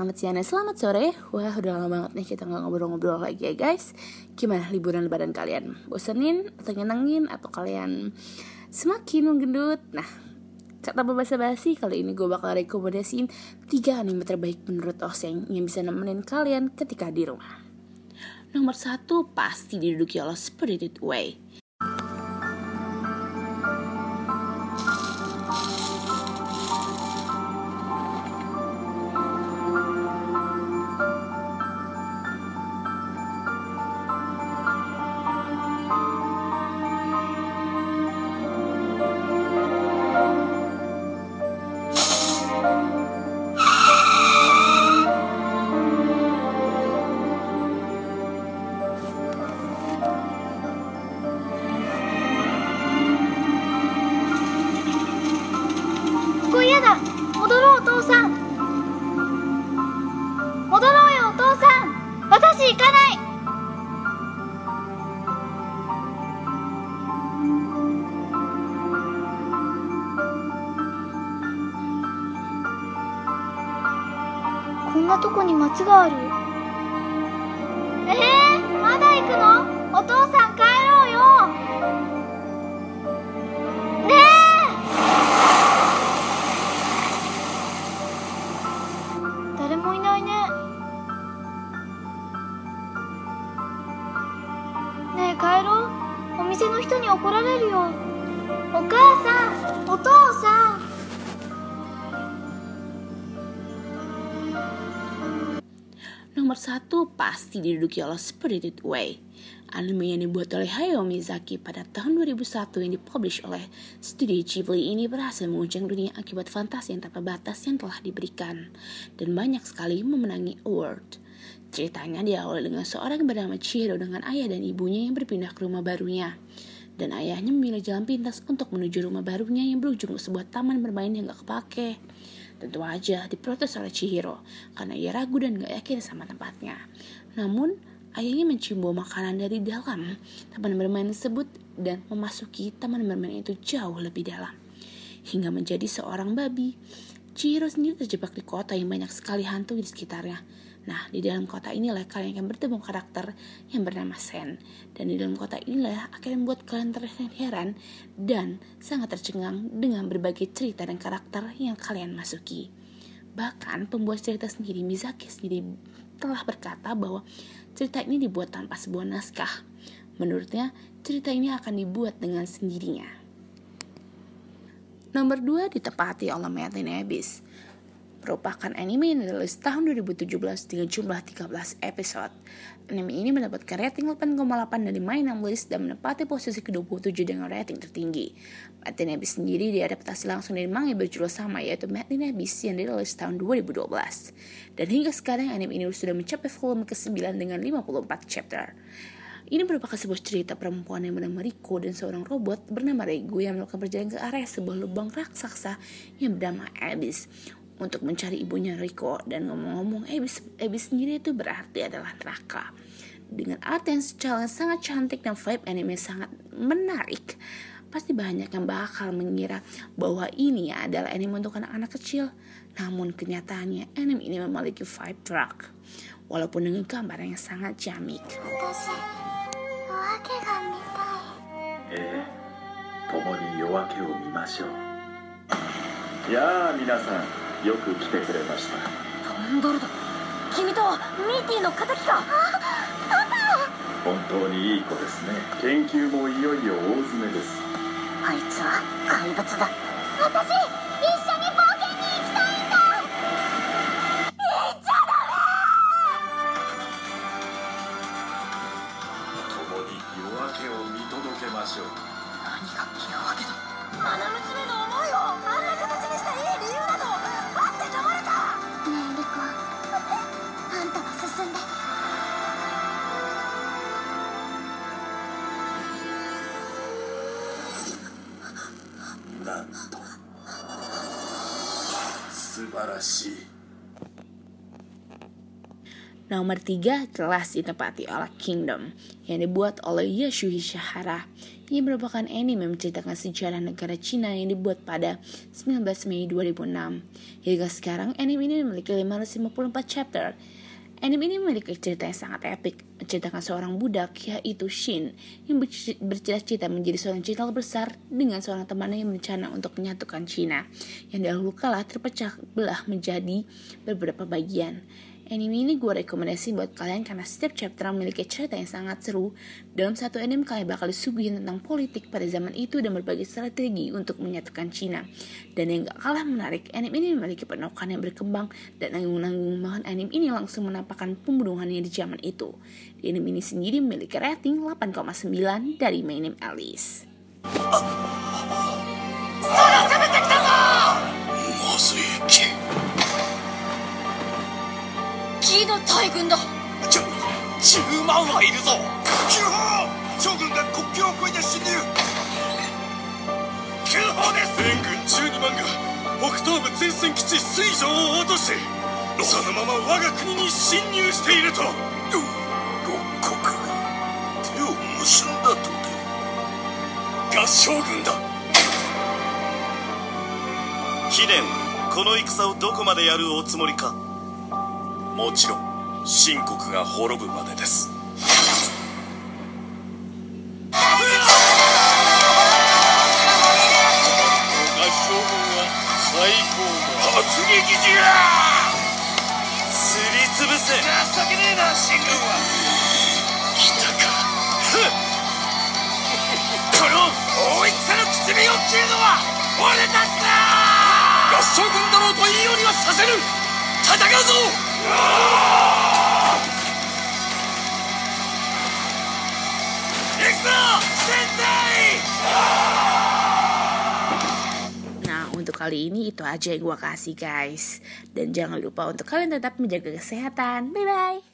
selamat siang dan selamat sore Wah udah lama banget nih kita nggak ngobrol-ngobrol lagi ya guys Gimana liburan lebaran kalian? Bosenin atau nyenengin atau kalian semakin menggendut? Nah Kata bahasa basi kali ini gue bakal rekomendasiin tiga anime terbaik menurut Oseng yang bisa nemenin kalian ketika di rumah. Nomor satu pasti diduduki oleh Spirited Away. なとこに町がある？えー、まだ行くの？お父さん帰ろうよ。ねえ。誰もいないね。ねえ帰ろう。お店の人に怒られるよ。お母さんお父さん Nomor satu pasti diduduki oleh Spirited Away. Anime yang dibuat oleh Hayao Miyazaki pada tahun 2001 yang dipublish oleh studio Ghibli ini berhasil menguncang dunia akibat fantasi yang tanpa batas yang telah diberikan dan banyak sekali memenangi award. Ceritanya diawali dengan seorang bernama Chihiro dengan ayah dan ibunya yang berpindah ke rumah barunya. Dan ayahnya memilih jalan pintas untuk menuju rumah barunya yang berujung ke sebuah taman bermain yang gak kepake. Tentu aja diprotes oleh Chihiro karena ia ragu dan gak yakin sama tempatnya. Namun, ayahnya mencium bau makanan dari dalam taman bermain tersebut dan memasuki taman bermain itu jauh lebih dalam. Hingga menjadi seorang babi. Chihiro sendiri terjebak di kota yang banyak sekali hantu di sekitarnya Nah, di dalam kota inilah kalian akan bertemu karakter yang bernama Sen. Dan di dalam kota inilah akan membuat kalian terlihat heran dan sangat tercengang dengan berbagai cerita dan karakter yang kalian masuki. Bahkan pembuat cerita sendiri, Mizaki sendiri telah berkata bahwa cerita ini dibuat tanpa sebuah naskah. Menurutnya, cerita ini akan dibuat dengan sendirinya. Nomor 2 ditepati oleh Martin Abyss merupakan anime yang dirilis tahun 2017 dengan jumlah 13 episode. Anime ini mendapatkan rating 8,8 dari My List dan menempati posisi ke-27 dengan rating tertinggi. Martin Abyss sendiri diadaptasi langsung dari manga berjudul sama yaitu Martin Abyss yang dirilis tahun 2012. Dan hingga sekarang anime ini sudah mencapai volume ke-9 dengan 54 chapter. Ini merupakan sebuah cerita perempuan yang bernama Riko dan seorang robot bernama Rego yang melakukan perjalanan ke area sebuah lubang raksasa yang bernama Abyss untuk mencari ibunya Riko dan ngomong-ngomong Ebis, Ebis sendiri itu berarti adalah neraka dengan art yang secara sangat cantik dan vibe anime sangat menarik pasti banyak yang bakal mengira bahwa ini adalah anime untuk anak-anak kecil namun kenyataannya anime ini memiliki vibe dark walaupun dengan gambar yang sangat jamik. Eh, 共に夜明けを見ましょう。やあ皆さん、 よく来てくれました。トンドルド君とミーティーの敵か。本当にいい子ですね。研究もいよいよ大詰めです。あいつは怪物だ。私一緒に冒険に行きたいんだ。行っちゃダメ共に夜明けを見届けましょう。何が夜明けだ愛娘の思いをあんな形にしたいい理由なんたは進んでなんと素晴らしい Nomor 3 jelas ditepati oleh Kingdom yang dibuat oleh Yashuhi Shahara. Ini merupakan anime menceritakan sejarah negara Cina yang dibuat pada 19 Mei 2006. Hingga sekarang anime ini memiliki 554 chapter. Anime ini memiliki cerita yang sangat epik, menceritakan seorang budak yaitu Shin yang bercita-cita menjadi seorang jenderal besar dengan seorang temannya yang berencana untuk menyatukan Cina yang dahulu kala terpecah belah menjadi beberapa bagian. Anime ini gue rekomendasi buat kalian karena setiap chapter memiliki cerita yang sangat seru. Dalam satu anime kalian bakal disuguhin tentang politik pada zaman itu dan berbagai strategi untuk menyatukan Cina. Dan yang gak kalah menarik, anime ini memiliki penokan yang berkembang dan nanggung-nanggung bahan anime ini langsung menampakkan pembunuhannya di zaman itu. Anime ini sendiri memiliki rating 8,9 dari Mainem Alice. キの大軍だ。ちょ10万はいるぞ急報将軍が国境を越えて侵入急報です全軍12万が北東部前線基地水上を落としそのまま我が国に侵入していると六国が手を結んだとで合将軍だ貴殿この戦をどこまでやるおつもりかもちろん秦国が滅ぶまでです。突撃じゃすりつぶせ。情けねえな秦軍は。来たか。この大戦のを切るのは俺たちだ合将軍だろうといいようにはさせる戦うぞ kali ini itu aja yang gue kasih guys. Dan jangan lupa untuk kalian tetap menjaga kesehatan. Bye-bye.